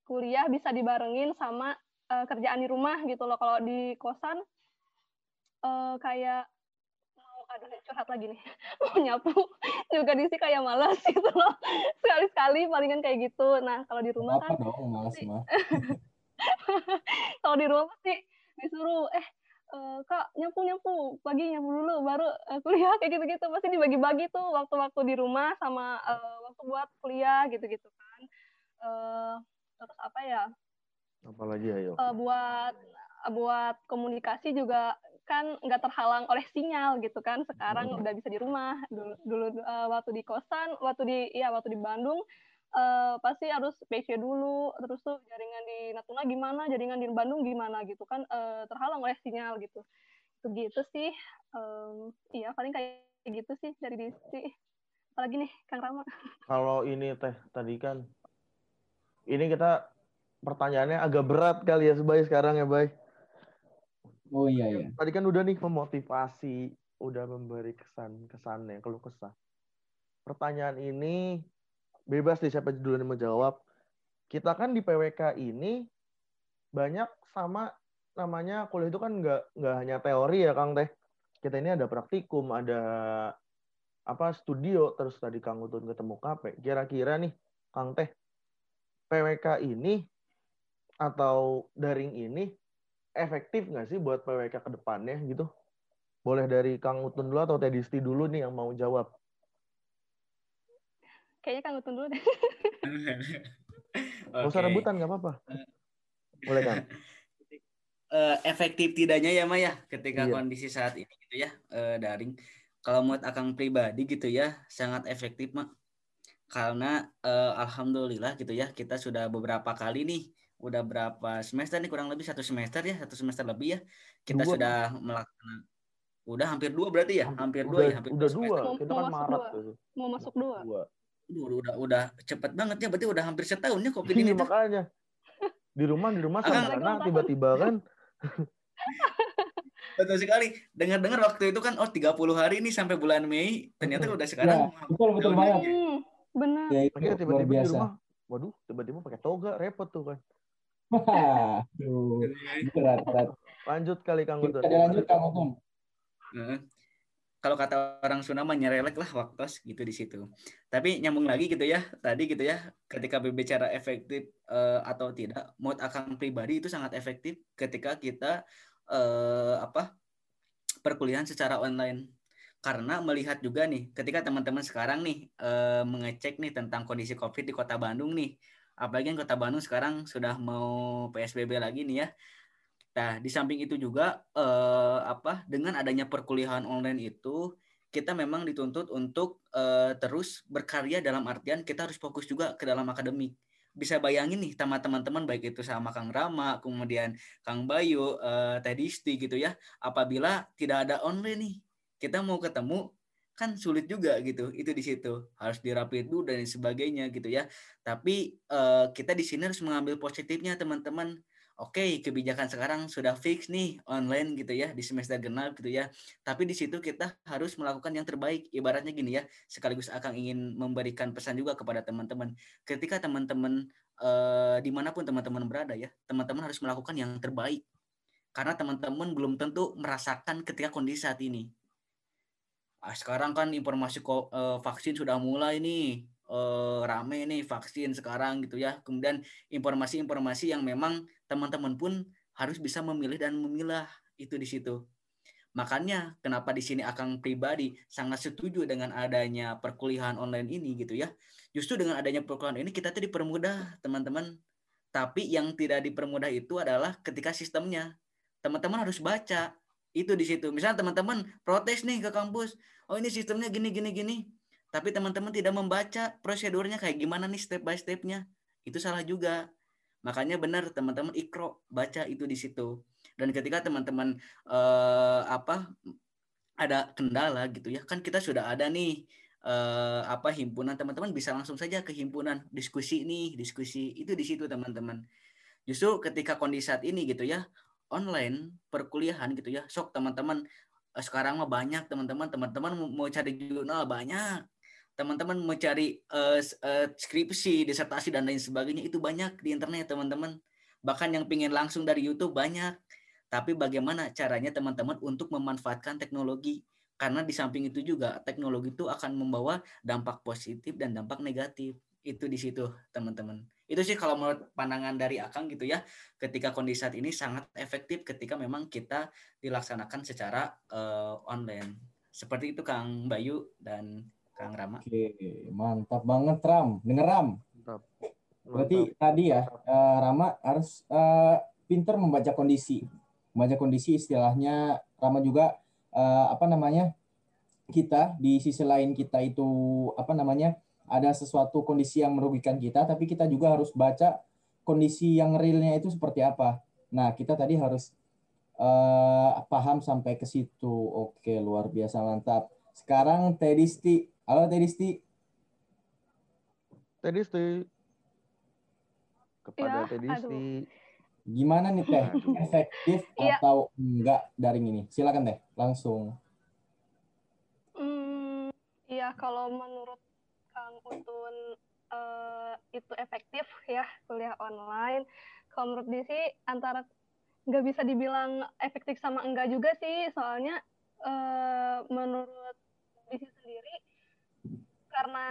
kuliah bisa dibarengin sama uh, kerjaan di rumah gitu loh. Kalau di kosan uh, kayak mau ada curhat lagi nih, mau nyapu juga di sini kayak malas gitu loh. Sekali-sekali palingan kayak gitu. Nah kalau di rumah apa kan, dong, malas mah. kalau di rumah sih disuruh eh uh, kak nyapu nyapu pagi nyapu dulu baru uh, kuliah kayak gitu gitu pasti dibagi-bagi tuh waktu-waktu di rumah sama uh, waktu buat kuliah gitu gitu kan. Uh, terus apa ya? Apalagi ayo? Uh, buat buat komunikasi juga kan nggak terhalang oleh sinyal gitu kan. Sekarang hmm. udah bisa di rumah dulu dulu uh, waktu di kosan waktu di ya waktu di Bandung uh, pasti harus PC dulu terus tuh jaringan di Natuna gimana jaringan di Bandung gimana gitu kan uh, terhalang oleh sinyal gitu. Itu gitu sih um, iya paling kayak gitu sih dari disi apalagi nih Kang Rama? Kalau ini teh tadi kan ini kita pertanyaannya agak berat kali ya sebaik sekarang ya baik oh iya iya. Tadi kan udah nih memotivasi udah memberi kesan kesan yang keluh kesah. Pertanyaan ini bebas deh siapa duluan yang mau jawab. Kita kan di PWK ini banyak sama namanya kuliah itu kan nggak nggak hanya teori ya Kang Teh. Kita ini ada praktikum, ada apa studio, terus tadi Kang Utun ketemu KP. Kira-kira nih Kang Teh, PWK ini atau daring ini efektif nggak sih buat PWK ke depannya gitu? Boleh dari Kang Utun dulu atau Teh Disti dulu nih yang mau jawab. Kayaknya Kang Utun dulu deh. Gak usah rebutan, nggak apa-apa. Boleh kan? Uh, efektif tidaknya ya Maya ketika iya. kondisi saat ini gitu ya uh, daring. Kalau menurut akang pribadi gitu ya sangat efektif mak. Karena uh, alhamdulillah gitu ya kita sudah beberapa kali nih udah berapa semester nih kurang lebih satu semester ya satu semester lebih ya kita dua. sudah melakukan udah hampir dua berarti ya hampir udah, dua ya hampir udah dua, dua. kita kan Maret dua. mau masuk dua. dua udah udah udah cepet banget ya berarti udah hampir setahun ya covid ini iya, makanya di rumah di rumah sama tiba-tiba kan Betul sekali. Dengar-dengar waktu itu kan oh 30 hari nih sampai bulan Mei, ternyata udah sekarang. Ya, betul betul banget. Hmm, benar. Ya, itu tiba-tiba di biasa. rumah, waduh, tiba-tiba pakai toga, repot tuh kan. Wah, Aduh, berat, berat. Lanjut kali Kang. Kita lanjut Kang. Kalau kata orang Sunda mah nyerelek lah waktu gitu di situ. Tapi nyambung lagi gitu ya, tadi gitu ya, ketika berbicara efektif eh, atau tidak, mood akang pribadi itu sangat efektif ketika kita eh, apa perkuliahan secara online. Karena melihat juga nih, ketika teman-teman sekarang nih eh, mengecek nih tentang kondisi COVID di Kota Bandung nih, apalagi kan Kota Bandung sekarang sudah mau PSBB lagi nih ya. Nah, di samping itu juga eh, apa dengan adanya perkuliahan online itu kita memang dituntut untuk eh, terus berkarya dalam artian kita harus fokus juga ke dalam akademik. Bisa bayangin nih sama teman-teman baik itu sama Kang Rama, kemudian Kang Bayu, eh, Teh Disti gitu ya. Apabila tidak ada online nih, kita mau ketemu kan sulit juga gitu. Itu di situ harus dirapid dulu dan sebagainya gitu ya. Tapi eh, kita di sini harus mengambil positifnya teman-teman oke kebijakan sekarang sudah fix nih online gitu ya di semester genap gitu ya. Tapi di situ kita harus melakukan yang terbaik. Ibaratnya gini ya sekaligus akan ingin memberikan pesan juga kepada teman-teman. Ketika teman-teman eh, di mana pun teman-teman berada ya teman-teman harus melakukan yang terbaik. Karena teman-teman belum tentu merasakan ketika kondisi saat ini. Ah, sekarang kan informasi eh, vaksin sudah mulai nih eh, rame nih vaksin sekarang gitu ya kemudian informasi-informasi yang memang teman-teman pun harus bisa memilih dan memilah itu di situ. Makanya kenapa di sini Akang pribadi sangat setuju dengan adanya perkuliahan online ini gitu ya. Justru dengan adanya perkuliahan ini kita tuh dipermudah teman-teman. Tapi yang tidak dipermudah itu adalah ketika sistemnya. Teman-teman harus baca itu di situ. Misalnya teman-teman protes nih ke kampus, oh ini sistemnya gini gini gini. Tapi teman-teman tidak membaca prosedurnya kayak gimana nih step by stepnya. Itu salah juga. Makanya benar teman-teman ikro baca itu di situ. Dan ketika teman-teman eh, apa ada kendala gitu ya, kan kita sudah ada nih eh, apa himpunan teman-teman bisa langsung saja ke himpunan diskusi nih, diskusi itu di situ teman-teman. Justru ketika kondisi saat ini gitu ya, online perkuliahan gitu ya, sok teman-teman eh, sekarang mah banyak teman-teman, teman-teman mau cari jurnal banyak teman-teman mau cari uh, uh, skripsi, disertasi dan lain sebagainya itu banyak di internet teman-teman. Bahkan yang pingin langsung dari YouTube banyak. Tapi bagaimana caranya teman-teman untuk memanfaatkan teknologi? Karena di samping itu juga teknologi itu akan membawa dampak positif dan dampak negatif. Itu di situ teman-teman. Itu sih kalau menurut pandangan dari Akang gitu ya, ketika kondisi saat ini sangat efektif ketika memang kita dilaksanakan secara uh, online. Seperti itu Kang Bayu dan Kang Rama. Oke, mantap banget Ram. Denger Ram. Mantap. Berarti Mantap. tadi ya eh, Rama harus eh, pinter membaca kondisi. Membaca kondisi istilahnya Rama juga eh, apa namanya? Kita di sisi lain kita itu apa namanya? Ada sesuatu kondisi yang merugikan kita, tapi kita juga harus baca kondisi yang realnya itu seperti apa. Nah, kita tadi harus eh, paham sampai ke situ. Oke, luar biasa mantap. Sekarang Tedisti. Halo Tedisti. Teh Disti. Kepada Ya, Teh Disti. Gimana nih Teh? Efektif Iya. atau enggak daring ini? Silakan Teh, langsung. Hmm, iya kalau menurut Kang Utun eh, itu efektif ya kuliah online. Kalau menurut Desi antara nggak bisa dibilang efektif sama enggak juga sih, soalnya eh, menurut Desi sendiri karena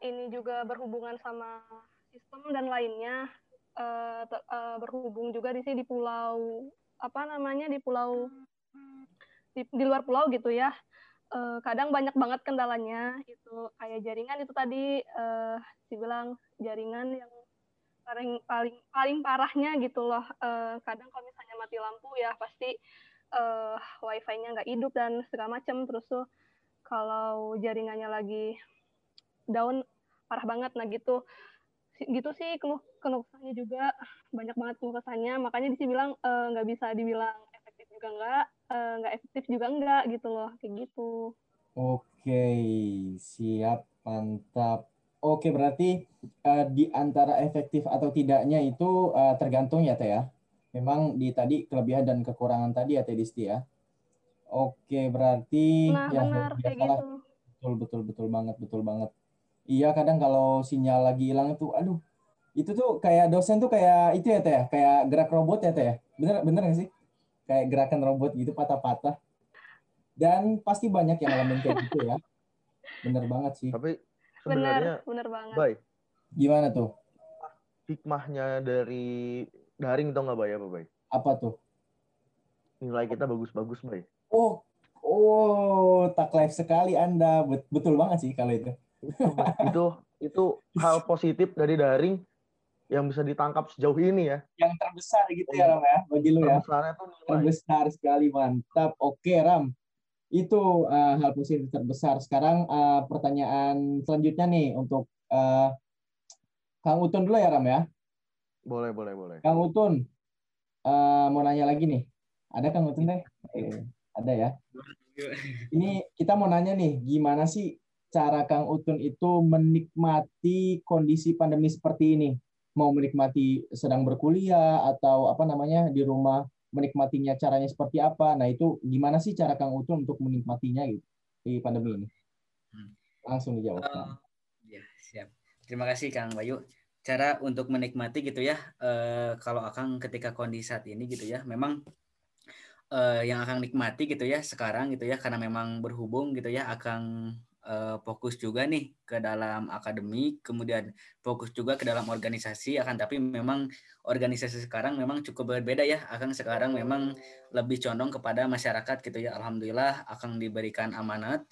ini juga berhubungan sama sistem dan lainnya ter- eh, berhubung juga di sini di pulau apa namanya di pulau di, di luar pulau gitu ya. Eh, kadang banyak banget kendalanya itu kayak jaringan itu tadi eh dibilang jaringan yang paling paling paling parahnya gitu loh. Eh, kadang kalau misalnya mati lampu ya pasti eh wifi-nya nggak hidup dan segala macam terus tuh kalau jaringannya lagi down parah banget nah gitu gitu sih keluh keluh kesahnya juga banyak banget keluh kesahnya makanya disi bilang eh, nggak bisa dibilang efektif juga nggak eh, nggak efektif juga nggak gitu loh kayak gitu Oke, siap, mantap. Oke, berarti eh, di antara efektif atau tidaknya itu eh, tergantung ya Teh ya. Memang di tadi kelebihan dan kekurangan tadi ya Teh Disti ya. Oke, berarti Nah, ya benar kayak gitu. Betul, betul, betul banget, betul banget. Iya, kadang kalau sinyal lagi hilang itu, aduh, itu tuh kayak dosen tuh kayak itu ya, Teh, ya? kayak gerak robot ya, Teh. ya? Bener, bener nggak sih? Kayak gerakan robot gitu, patah-patah. Dan pasti banyak yang ngalamin kayak gitu ya. Bener banget sih. Tapi Benar, sebenarnya benar banget. baik Gimana tuh? hikmahnya dari daring tau nggak bay apa bay? Apa tuh? Nilai kita bagus-bagus bay. Oh, oh, tak live sekali Anda. Bet- Betul banget sih kalau itu. Itu itu hal positif dari daring yang bisa ditangkap sejauh ini ya. Yang terbesar gitu ya, Ram ya, bagi lu ya. Terbesarnya tuh nilai. Terbesar sekali, mantap. Oke, Ram. Itu uh, hal positif terbesar. Sekarang uh, pertanyaan selanjutnya nih untuk uh, Kang Utun dulu ya, Ram ya. Boleh, boleh, boleh. Kang Utun, uh, mau nanya lagi nih. Ada Kang Utun deh? Eh, ada ya. Ini kita mau nanya nih, gimana sih cara Kang Utun itu menikmati kondisi pandemi seperti ini? Mau menikmati sedang berkuliah atau apa namanya di rumah menikmatinya caranya seperti apa? Nah itu gimana sih cara Kang Utun untuk menikmatinya gitu di pandemi ini? Hmm. Langsung dijawab. Kang. ya, siap. Terima kasih Kang Bayu. Cara untuk menikmati gitu ya, eh, kalau Akang ketika kondisi saat ini gitu ya, memang eh, yang Akang nikmati gitu ya sekarang gitu ya, karena memang berhubung gitu ya, Akang eh, fokus juga nih ke dalam akademik, kemudian fokus juga ke dalam organisasi, akan tapi memang organisasi sekarang memang cukup berbeda ya, Akang sekarang memang lebih condong kepada masyarakat gitu ya, Alhamdulillah Akang diberikan amanat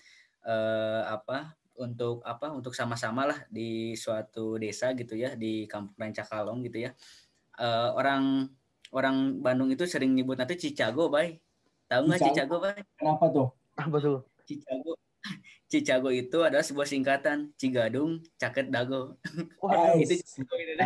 eh, apa untuk apa untuk sama-sama lah di suatu desa gitu ya di kampung Rancakalong gitu ya Eh, orang orang Bandung itu sering nyebut nanti Cicago bay tahu nggak Cicago? Cicago bay Kenapa tuh? Apa tuh? Cicago Cicago itu adalah sebuah singkatan Cigadung Caket Dago Wah, itu Cicago itu.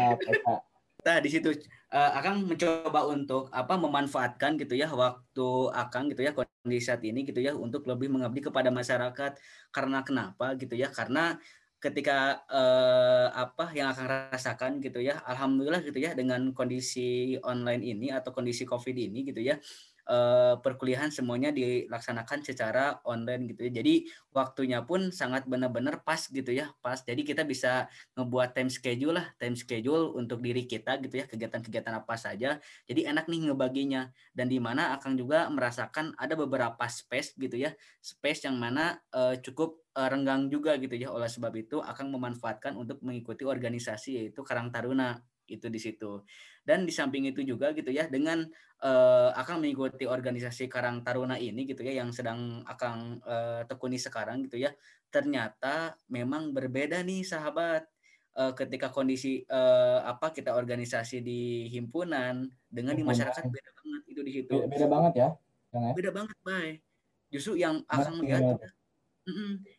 Nah, di situ eh, Akang mencoba untuk apa memanfaatkan gitu ya waktu Akang gitu ya kondisi saat ini gitu ya untuk lebih mengabdi kepada masyarakat. Karena kenapa gitu ya? Karena ketika eh, apa yang akan rasakan gitu ya, alhamdulillah gitu ya dengan kondisi online ini atau kondisi Covid ini gitu ya. Eh, perkuliahan semuanya dilaksanakan secara online gitu ya. Jadi waktunya pun sangat benar-benar pas gitu ya, pas. Jadi kita bisa ngebuat time schedule lah, time schedule untuk diri kita gitu ya, kegiatan-kegiatan apa saja. Jadi enak nih ngebaginya. Dan di mana akan juga merasakan ada beberapa space gitu ya, space yang mana eh, cukup eh, renggang juga gitu ya. Oleh sebab itu akan memanfaatkan untuk mengikuti organisasi yaitu Karang Taruna itu di situ. Dan di samping itu juga gitu ya dengan eh, akan mengikuti organisasi Karang Taruna ini gitu ya yang sedang akan eh, tekuni sekarang gitu ya. Ternyata memang berbeda nih sahabat eh, ketika kondisi eh, apa kita organisasi di himpunan dengan di masyarakat beda banget itu di situ Beda, beda banget ya, ya. beda banget bay justru yang akan Ngerti lihat banget.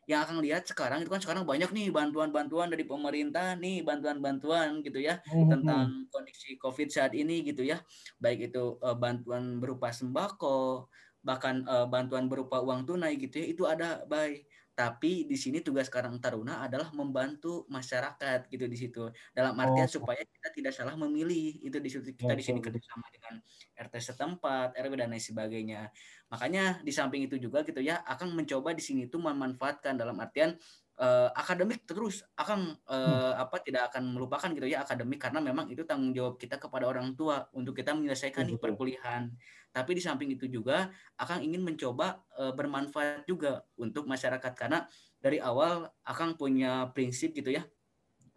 Yang akan lihat sekarang itu kan sekarang banyak nih bantuan-bantuan dari pemerintah nih bantuan-bantuan gitu ya Hmm, tentang kondisi COVID saat ini gitu ya. Baik itu eh, bantuan berupa sembako bahkan eh, bantuan berupa uang tunai gitu ya itu ada baik tapi di sini tugas Karang Taruna adalah membantu masyarakat gitu di situ. Dalam artian Oh. supaya kita tidak salah memilih itu di situ kita di sini kerjasama dengan RT setempat RW dan lain sebagainya. Makanya di samping itu juga gitu ya akan mencoba di sini tuh memanfaatkan dalam artian eh, akademik terus. Akan eh, apa tidak akan melupakan gitu ya akademik karena memang itu tanggung jawab kita kepada orang tua untuk kita menyelesaikan nih Betul. perkuliahan tapi di samping itu juga akan ingin mencoba eh, bermanfaat juga untuk masyarakat. Karena dari awal akan punya prinsip gitu ya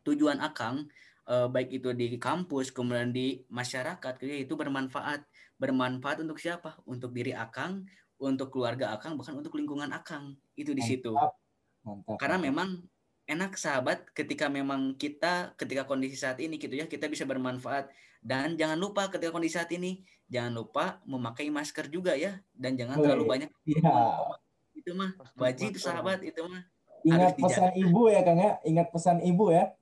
tujuan akang eh, baik itu di kampus kemudian di masyarakat gitu ya, itu bermanfaat. Bermanfaat untuk siapa? Untuk diri akang untuk keluarga akang bahkan untuk lingkungan akang. Itu di situ. Mantap. Karena memang enak sahabat ketika memang kita ketika kondisi saat ini gitu ya kita bisa bermanfaat dan jangan lupa ketika kondisi saat ini jangan lupa memakai masker juga ya dan jangan Woi, terlalu banyak Iya. itu mah wajib sahabat itu mah Ingat harus pesan ibu ya, Kang ya. Ingat pesan ibu ya.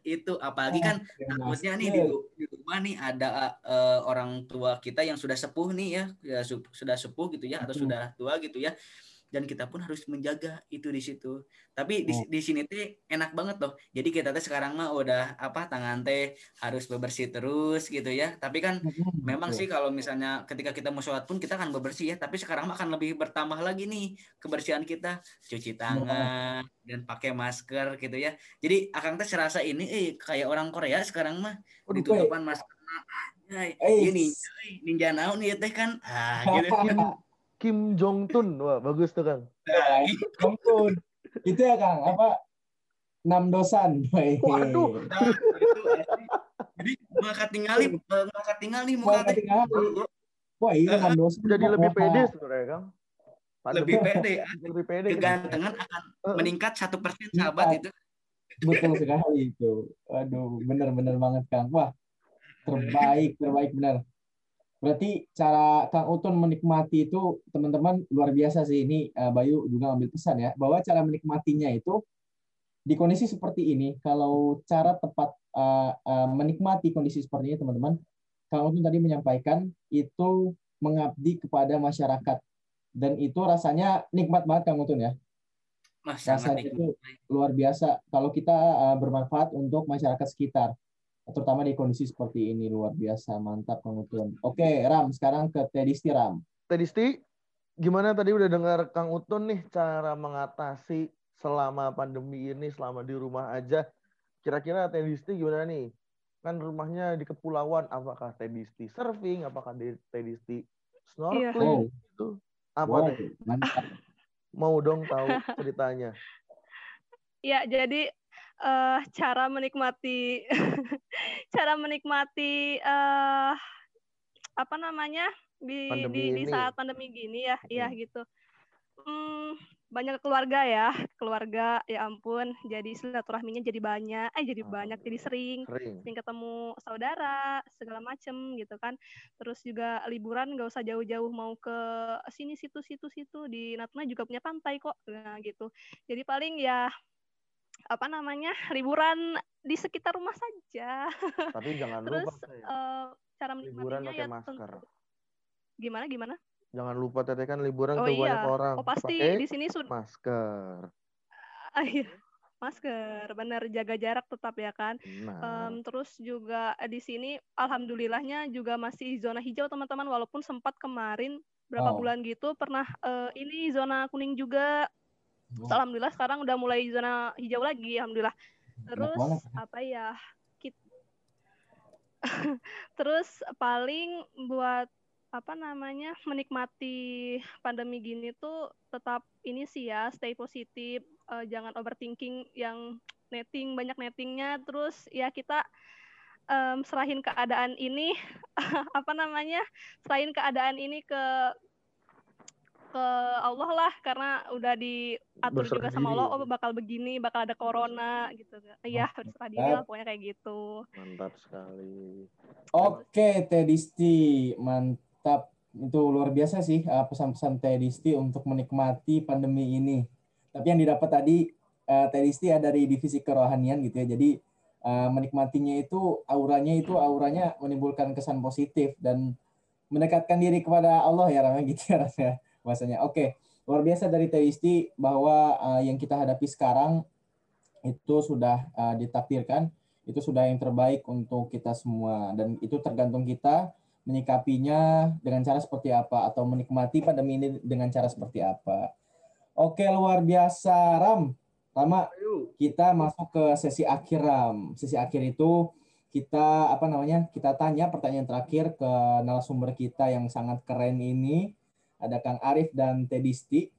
itu apalagi kan Pakai takutnya nih di, di rumah nih ada eh, orang tua kita yang sudah sepuh nih ya, ya su- sudah sepuh gitu ya atau sudah tua gitu ya dan kita pun harus menjaga itu di situ. Tapi di, Oh. di sini teh enak banget loh. Jadi kita teh sekarang mah udah apa tangan teh harus bebersih terus gitu ya. Tapi kan Hmm, memang sih kalau misalnya ketika kita mau sholat pun kita akan bebersih ya. Tapi sekarang mah akan lebih bertambah lagi nih kebersihan kita. Cuci tangan dan pakai masker gitu ya. Jadi akang teh serasa ini eh kayak orang Korea sekarang mah Waduh, ditutupan masker. Eh, ini ninja naon nih teh kan? Ah gitu Kim Jong Un, wah bagus tuh Kang. Nah, gitu. Ampun. Itu ya Kang, apa? Enam dosan. Waduh. Nah, itu asli. jadi muka tinggal nih muka tinggal nih muka. Wah, iya enam dosan. Jadi lebih pede sebenarnya Kang. Pandemi lebih pede lebih pede. kegantengan akan meningkat satu persen sahabat itu Betul sekali itu. Aduh, benar-benar banget Kang. Wah, terbaik, terbaik benar. Berarti cara Kang Utun menikmati itu teman-teman luar biasa sih. Ini eh, Bayu juga ambil pesan ya, bahwa cara menikmatinya itu di kondisi seperti ini, kalau cara tepat eh, eh, menikmati kondisi seperti ini teman-teman, Kang Utun tadi menyampaikan itu mengabdi kepada masyarakat. Dan itu rasanya nikmat banget Kang Utun ya. Mas, rasanya itu luar biasa. Kalau kita uh, bermanfaat untuk masyarakat sekitar terutama di kondisi seperti ini luar biasa mantap Kang Utun. Oke Ram sekarang ke Tedisti Ram. Tedisti, gimana tadi udah dengar Kang Utun nih cara mengatasi selama pandemi ini, selama di rumah aja. Kira-kira Tedisti gimana nih? Kan rumahnya di kepulauan, apakah Tedisti surfing, apakah di- Tedisti snorkeling Oh, gitu? Apa wow, mantap. Mau dong tahu ceritanya. Ya, jadi eh, cara menikmati cara menikmati eh apa namanya di Pandemi di, di saat pandemi gini ya, iya Hmm. gitu. Hmm, banyak keluarga ya, keluarga ya ampun, jadi silaturahminya jadi banyak, eh jadi banyak, jadi sering, Sering. sering ketemu saudara segala macem gitu kan. Terus juga liburan nggak usah jauh-jauh mau ke sini situ situ situ di Natuna juga punya pantai kok, nah gitu. Jadi paling ya apa namanya liburan di sekitar rumah saja. Tapi jangan Terus lupa Teh, eh, cara liburan menikmatinya pakai ya masker. tentu- gimana gimana? Jangan lupa Teteh kan liburan Oh tuh iya. banyak orang. Oh pasti Pakai di sini sudah masker. Ah, iya. masker, benar jaga jarak tetap ya kan. Nah, Em, terus juga di sini alhamdulillahnya juga masih zona hijau teman-teman walaupun sempat kemarin berapa Wow. bulan gitu pernah eh, ini zona kuning juga. Terus alhamdulillah sekarang udah mulai zona hijau lagi alhamdulillah. Terus apa ya? kit- Terus paling buat apa namanya menikmati pandemi gini tuh tetap ini sih ya stay positif eh, jangan overthinking yang netting banyak nettingnya terus ya kita em, serahin keadaan ini apa namanya serahin keadaan ini ke ke Allah lah karena udah diatur Berserah juga sama diri Allah ya. oh bakal begini bakal ada corona gitu iya berserah diri lah pokoknya kayak gitu mantap sekali. Oke Tedisti mantap itu luar biasa sih uh, pesan-pesan Tedisti untuk menikmati pandemi ini. Tapi yang didapat tadi uh, Tedisti ada dari divisi kerohanian gitu ya. Jadi uh, menikmatinya itu auranya itu auranya menimbulkan kesan positif dan mendekatkan diri kepada Allah ya ramai gitu ya rasanya bahasanya. Oke, luar biasa dari Tedisti bahwa uh, yang kita hadapi sekarang itu sudah uh, ditakdirkan itu sudah yang terbaik untuk kita semua dan itu tergantung kita menyikapinya dengan cara seperti apa atau menikmati pandemi ini dengan cara seperti apa. Oke, luar biasa Ram. Rama, kita masuk ke sesi akhir Ram. Sesi akhir itu kita apa namanya? Kita tanya pertanyaan terakhir ke narasumber kita yang sangat keren ini. Ada Kang Arif dan Tedisti.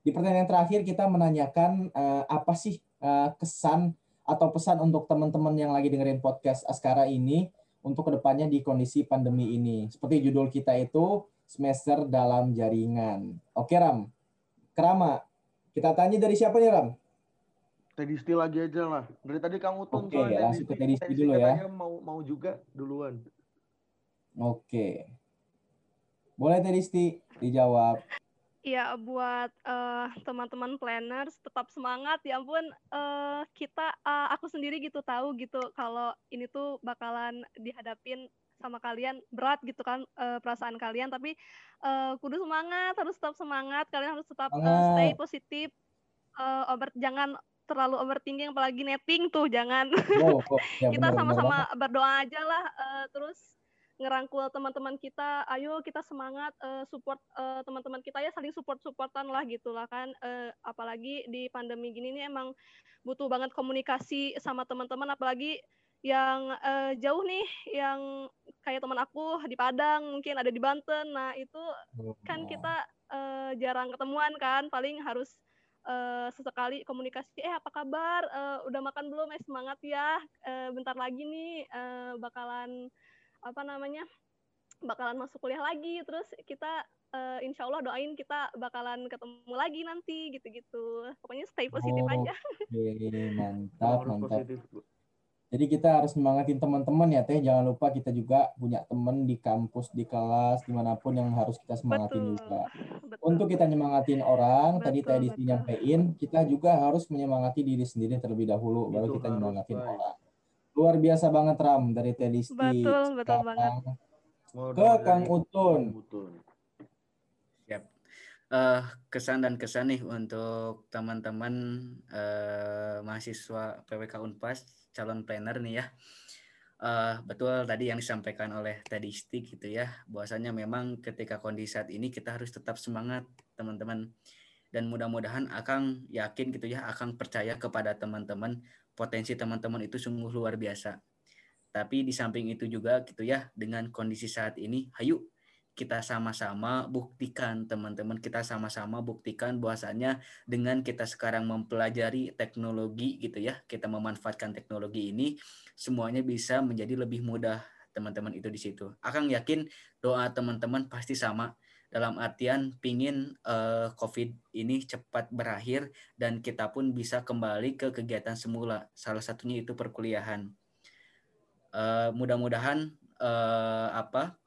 Di pertanyaan terakhir kita menanyakan eh, apa sih eh, kesan atau pesan untuk teman-teman yang lagi dengerin podcast Askara ini untuk ke depannya di kondisi pandemi ini. Seperti judul kita itu semester dalam jaringan. Oke Ram, Kerama, kita tanya dari siapa nih Ram? Tedisti lagi aja lah. Dari tadi Kang Utun Oke, langsung ke Tedisti dulu ya. mau mau juga duluan. Oke. Boleh Tedisti dijawab. Iya, buat eh, teman-teman planners tetap semangat. Ya ampun, eh, kita, eh, aku sendiri gitu tahu gitu kalau ini tuh bakalan dihadapin sama kalian. Berat gitu kan uh, perasaan kalian. Tapi uh, kudu semangat harus tetap semangat. Kalian harus tetap uh, stay positif. Uh, over jangan terlalu overthinking apalagi netting tuh jangan. Oh, oh, ya kita sama-sama berdoa aja lah uh, terus ngerangkul teman-teman kita ayo kita semangat uh, support uh, teman-teman kita ya saling support supportan lah gitulah kan. Uh, apalagi di pandemi gini nih emang butuh banget komunikasi sama teman-teman apalagi yang uh, jauh nih yang kayak teman aku di Padang mungkin ada di Banten. Nah itu kan kita uh, jarang ketemuan kan paling harus uh, sesekali komunikasi eh apa kabar? Uh, udah makan belum? Eh semangat ya uh, bentar lagi nih uh, bakalan apa namanya bakalan masuk kuliah lagi terus kita uh, insya Allah doain kita bakalan ketemu lagi nanti gitu-gitu. Pokoknya stay positif oh, aja. Oke mantap mantap. jadi kita harus semangatin teman-teman ya teh. Jangan lupa kita juga punya teman di kampus di kelas di mana pun yang harus kita semangatin betul, juga. betul. untuk kita nyemangatin orang betul, tadi tadi nyampein kita juga harus menyemangati diri sendiri terlebih dahulu baru kita nyemangatin orang Luar biasa banget Ram dari Teddy Betul, betul banget. Ke Kang Utun. Siap. Uh, kesan dan kesan nih untuk teman-teman uh, mahasiswa PWK Unpas calon planner nih ya. Uh, betul tadi yang disampaikan oleh Teddy Stick gitu ya. Bahwasanya memang ketika kondisi saat ini kita harus tetap semangat teman-teman dan mudah-mudahan akan yakin gitu ya akan percaya kepada teman-teman potensi teman-teman itu sungguh luar biasa. Tapi di samping itu juga gitu ya, dengan kondisi saat ini, hayu kita sama-sama buktikan teman-teman, kita sama-sama buktikan bahwasannya dengan kita sekarang mempelajari teknologi gitu ya, kita memanfaatkan teknologi ini, semuanya bisa menjadi lebih mudah teman-teman itu di situ. Akan yakin doa teman-teman pasti sama dalam artian pingin uh, COVID ini cepat berakhir dan kita pun bisa kembali ke kegiatan semula. Salah satunya itu perkuliahan. Uh, mudah-mudahan uh, apa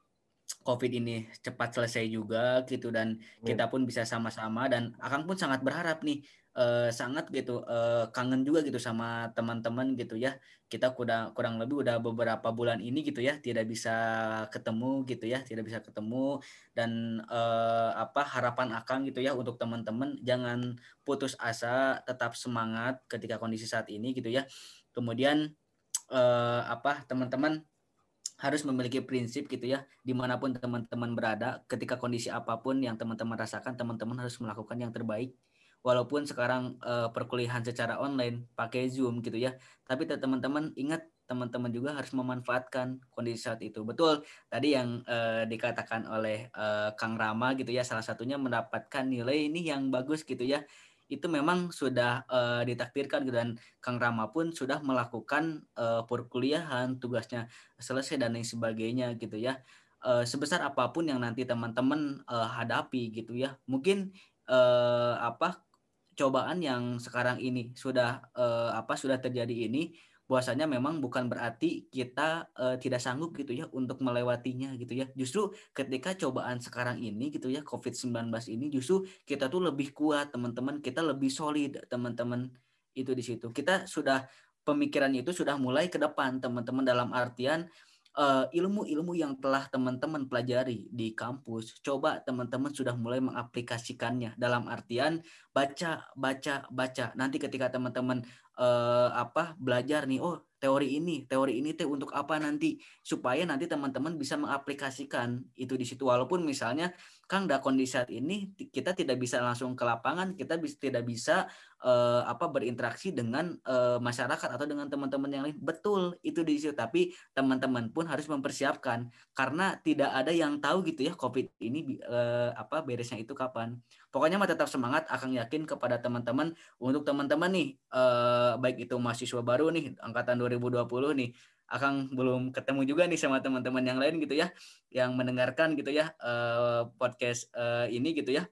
COVID ini cepat selesai juga gitu dan kita pun bisa sama-sama dan Akang pun sangat berharap nih uh, sangat gitu uh, kangen juga gitu sama teman-teman gitu ya. Kita kurang kurang lebih udah beberapa bulan ini gitu ya tidak bisa ketemu gitu ya tidak bisa ketemu dan uh, apa harapan akan gitu ya untuk teman-teman jangan putus asa tetap semangat ketika kondisi saat ini gitu ya. Kemudian uh, apa teman-teman harus memiliki prinsip gitu ya di mana pun teman-teman berada ketika kondisi apa pun yang teman-teman rasakan teman-teman harus melakukan yang terbaik walaupun sekarang uh, perkuliahan secara online pakai Zoom gitu ya. Tapi teman-teman ingat teman-teman juga harus memanfaatkan kondisi saat itu. Betul, tadi yang uh, dikatakan oleh uh, Kang Rama gitu ya, salah satunya mendapatkan nilai ini yang bagus gitu ya. Itu memang sudah uh, ditakdirkan gitu dan Kang Rama pun sudah melakukan uh, perkuliahan, tugasnya selesai dan lain sebagainya gitu ya. Uh, sebesar apa pun yang nanti teman-teman uh, hadapi gitu ya. Mungkin uh, apa cobaan yang sekarang ini sudah uh, apa sudah terjadi ini bahwasanya memang bukan berarti kita uh, tidak sanggup gitu ya untuk melewatinya gitu ya. Justru ketika cobaan sekarang ini gitu ya COVID-19 ini justru kita tuh lebih kuat teman-teman, kita lebih solid teman-teman itu di situ. Kita sudah pemikirannya itu sudah mulai ke depan teman-teman dalam artian uh, ilmu-ilmu yang telah teman-teman pelajari di kampus, coba teman-teman sudah mulai mengaplikasikannya dalam artian baca, baca, baca. Nanti ketika teman-teman uh, apa belajar nih, oh teori ini, teori ini teh untuk apa nanti supaya nanti teman-teman bisa mengaplikasikan itu di situ. Walaupun misalnya Kang da kondisi saat ini kita tidak bisa langsung ke lapangan, kita bisa, tidak bisa uh, apa berinteraksi dengan uh, masyarakat atau dengan teman-teman yang lain. Betul itu di situ, tapi teman-teman pun harus mempersiapkan karena tidak ada yang tahu gitu ya COVID ini uh, apa beresnya itu kapan. Pokoknya mah tetap semangat, akan yakin kepada teman-teman untuk teman-teman nih uh, baik itu mahasiswa baru nih angkatan 2020 nih Akang belum ketemu juga nih sama teman-teman yang lain gitu ya, yang mendengarkan gitu ya uh, podcast uh, ini gitu ya.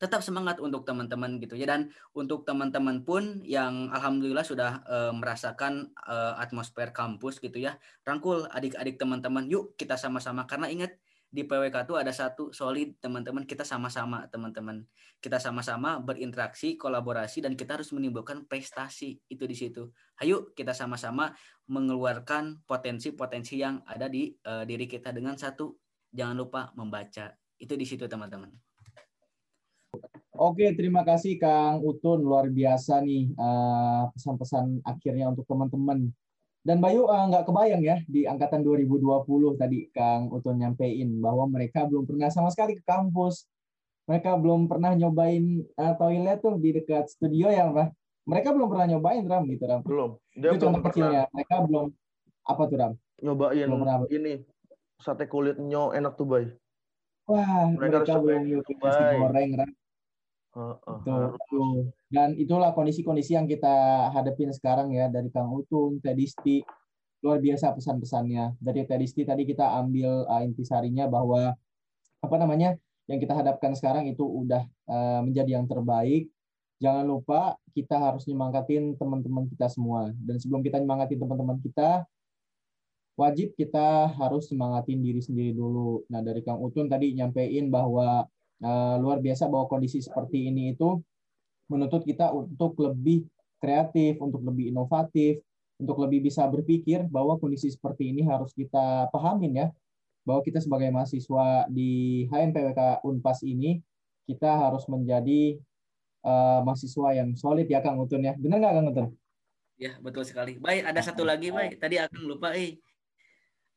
Tetap semangat untuk teman-teman gitu ya dan untuk teman-teman pun yang alhamdulillah sudah uh, merasakan uh, atmosfer kampus gitu ya. Rangkul adik-adik teman-teman, yuk kita sama-sama karena ingat di PWK tuh ada satu solid teman-teman kita sama-sama teman-teman. Kita sama-sama berinteraksi kolaborasi dan kita harus menimbulkan prestasi. Itu di situ. Ayo kita sama-sama mengeluarkan potensi-potensi yang ada di uh, diri kita dengan satu jangan lupa membaca. Itu di situ teman-teman. Oke, terima kasih Kang Utun. Luar biasa nih uh, pesan-pesan akhirnya untuk teman-teman. Dan Bayu uh, nggak kebayang ya di angkatan 2020 tadi Kang Utun nyampein bahwa mereka belum pernah sama sekali ke kampus. Mereka belum pernah nyobain uh, toilet tuh di dekat studio ya, Pak. Mereka belum pernah nyobain Ram gitu Ram. Belum. Dia Itu contoh kecilnya. Mereka belum apa tuh Ram? Nyobain belum pernah. ini sate kulit nyo enak tuh Bay. Wah, mereka, mereka belum nyobain goreng Ram Uh, uh, Dan itulah kondisi-kondisi yang kita hadapin sekarang ya dari Kang Utun, Tedisti, luar biasa pesan-pesannya. Dari Tedisti tadi kita ambil uh, intisarinya bahwa apa namanya yang kita hadapkan sekarang itu udah uh, menjadi yang terbaik. Jangan lupa kita harus nyemangatin teman-teman kita semua. Dan sebelum kita nyemangatin teman-teman kita, wajib kita harus semangatin diri sendiri dulu. Nah dari Kang Utun tadi nyampein bahwa luar biasa bahwa kondisi seperti ini itu menuntut kita untuk lebih kreatif, untuk lebih inovatif, untuk lebih bisa berpikir bahwa kondisi seperti ini harus kita pahamin ya, bahwa kita sebagai mahasiswa di HMPWK Unpas ini kita harus menjadi uh, mahasiswa yang solid ya Kang Utun ya. Benar nggak Kang Utun? Ya betul sekali. Baik, ada satu lagi baik. Tadi akan lupa eh.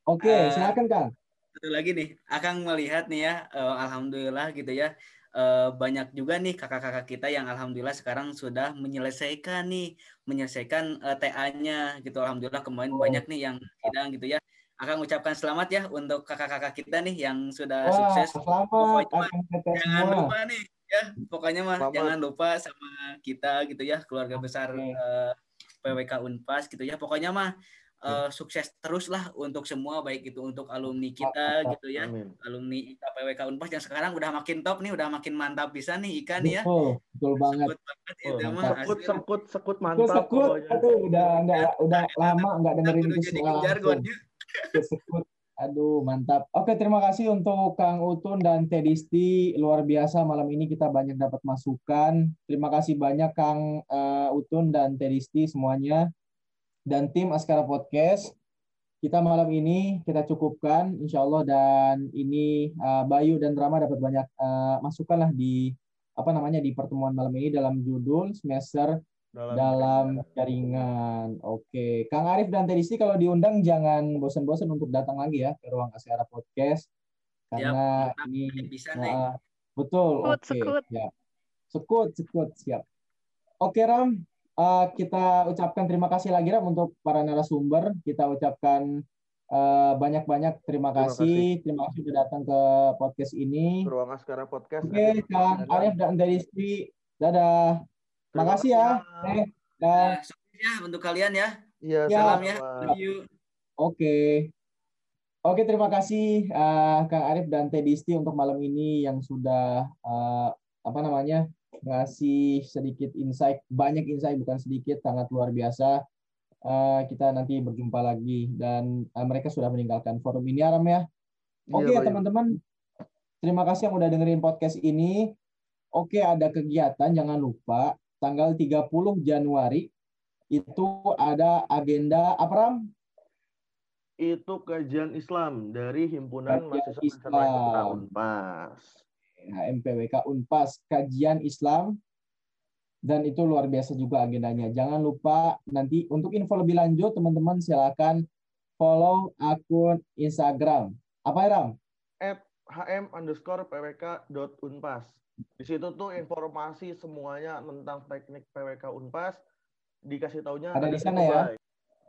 Oke, okay, uh, silakan Kang satu lagi nih, akan melihat nih ya, uh, alhamdulillah gitu ya, uh, banyak juga nih kakak-kakak kita yang alhamdulillah sekarang sudah menyelesaikan nih, menyelesaikan uh, eh, TA-nya gitu. Alhamdulillah kemarin oh. banyak nih yang sidang gitu ya. Akan ucapkan selamat ya untuk kakak-kakak kita nih yang sudah Wah, sukses. Selamat. Pokoknya jangan lupa nih ya, pokoknya mah selamat. jangan lupa sama kita gitu ya, keluarga besar okay. uh, PWK Unpas gitu ya. Pokoknya mah uh, sukses terus lah untuk semua baik itu untuk alumni kita gitu ya. Amin. alumni IKPWK Unpas yang sekarang udah makin top nih udah makin mantap bisa nih ikan ya. Betul, betul banget sekut banget. oh, itu mah sekut sekut sekut mantap sekut. aduh udah enggak udah lama enggak dengerin itu sekut Aduh, mantap. Oke, terima kasih untuk Kang Utun dan Tedisti. Luar biasa malam ini kita banyak dapat masukan. Terima kasih banyak Kang uh, Utun dan Tedisti semuanya dan tim Askara Podcast. Kita malam ini kita cukupkan, insya Allah dan ini uh, Bayu dan Rama dapat banyak uh, masukan lah di apa namanya di pertemuan malam ini dalam judul semester dalam, dalam jaringan. Oke, Kang Arif dan Tedisi kalau diundang jangan bosan-bosan untuk datang lagi ya ke ruang Askara Podcast karena ya, ini bisa uh, betul. Oke, okay, ya. Sekut, sekut, siap. Oke Ram, uh, kita ucapkan terima kasih lagi Ram untuk para narasumber. Kita ucapkan uh, banyak-banyak terima, terima kasih. Terima kasih sudah datang ke podcast ini. Ruang Askara Podcast. Oke, okay, Kang Arif dan dari istri. Dadah. Terima kasih ya. Eh, dah. ya untuk kalian ya. Iya, ya. salam ya. Oke. Okay. Oke, terima kasih uh, Kang Arif dan Tedisti untuk malam ini yang sudah uh, apa namanya ngasih sedikit insight, banyak insight bukan sedikit, sangat luar biasa. Uh, kita nanti berjumpa lagi dan uh, mereka sudah meninggalkan forum ini Aram ya. Iya, Oke okay, ya teman-teman, terima kasih yang udah dengerin podcast ini. Oke ada kegiatan jangan lupa tanggal 30 Januari itu ada agenda apa Ram? Itu kajian Islam dari himpunan mahasiswa Islam. Unpas. HMPWK Unpas kajian Islam dan itu luar biasa juga agendanya. Jangan lupa nanti untuk info lebih lanjut teman-teman silakan follow akun Instagram. Apa ya Ram? Hm underscore pwk dot unpas. Di situ tuh informasi semuanya tentang teknik PWK Unpas dikasih taunya ada di sana ya.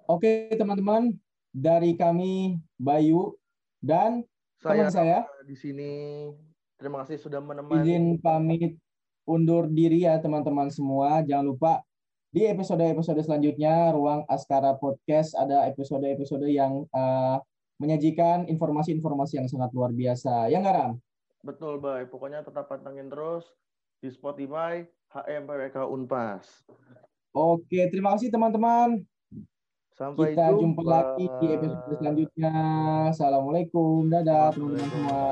Oke teman-teman dari kami Bayu dan saya, teman saya di sini Terima kasih sudah menemani. Izin pamit undur diri ya teman-teman semua. Jangan lupa di episode-episode selanjutnya Ruang Askara Podcast ada episode-episode yang uh, menyajikan informasi-informasi yang sangat luar biasa. Ya nggak Ram? Betul, baik. Pokoknya tetap pantengin terus di Spotify HMPWK Unpas. Oke, terima kasih teman-teman. Sampai Kita jumpa. jumpa lagi di episode selanjutnya. Assalamualaikum. Dadah teman-teman semua.